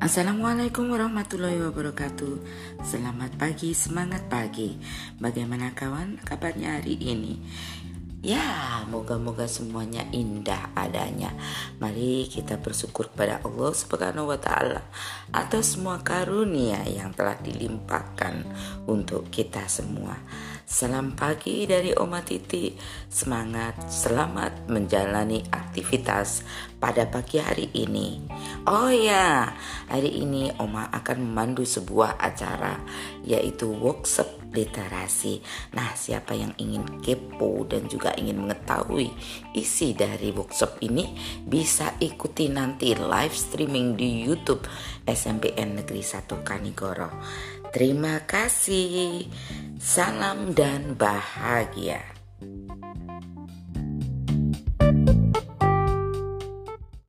Assalamualaikum warahmatullahi wabarakatuh Selamat pagi, semangat pagi Bagaimana kawan kabarnya hari ini? Ya, moga-moga semuanya indah adanya. Mari kita bersyukur kepada Allah Subhanahu wa taala atas semua karunia yang telah dilimpahkan untuk kita semua. Salam pagi dari Oma Titi. Semangat, selamat menjalani aktivitas pada pagi hari ini. Oh ya, hari ini Oma akan memandu sebuah acara yaitu workshop literasi. Nah, siapa yang ingin kepo dan juga ingin mengetahui isi dari workshop ini bisa ikuti nanti live streaming di YouTube SMPN Negeri 1 Kanigoro. Terima kasih. Salam dan bahagia.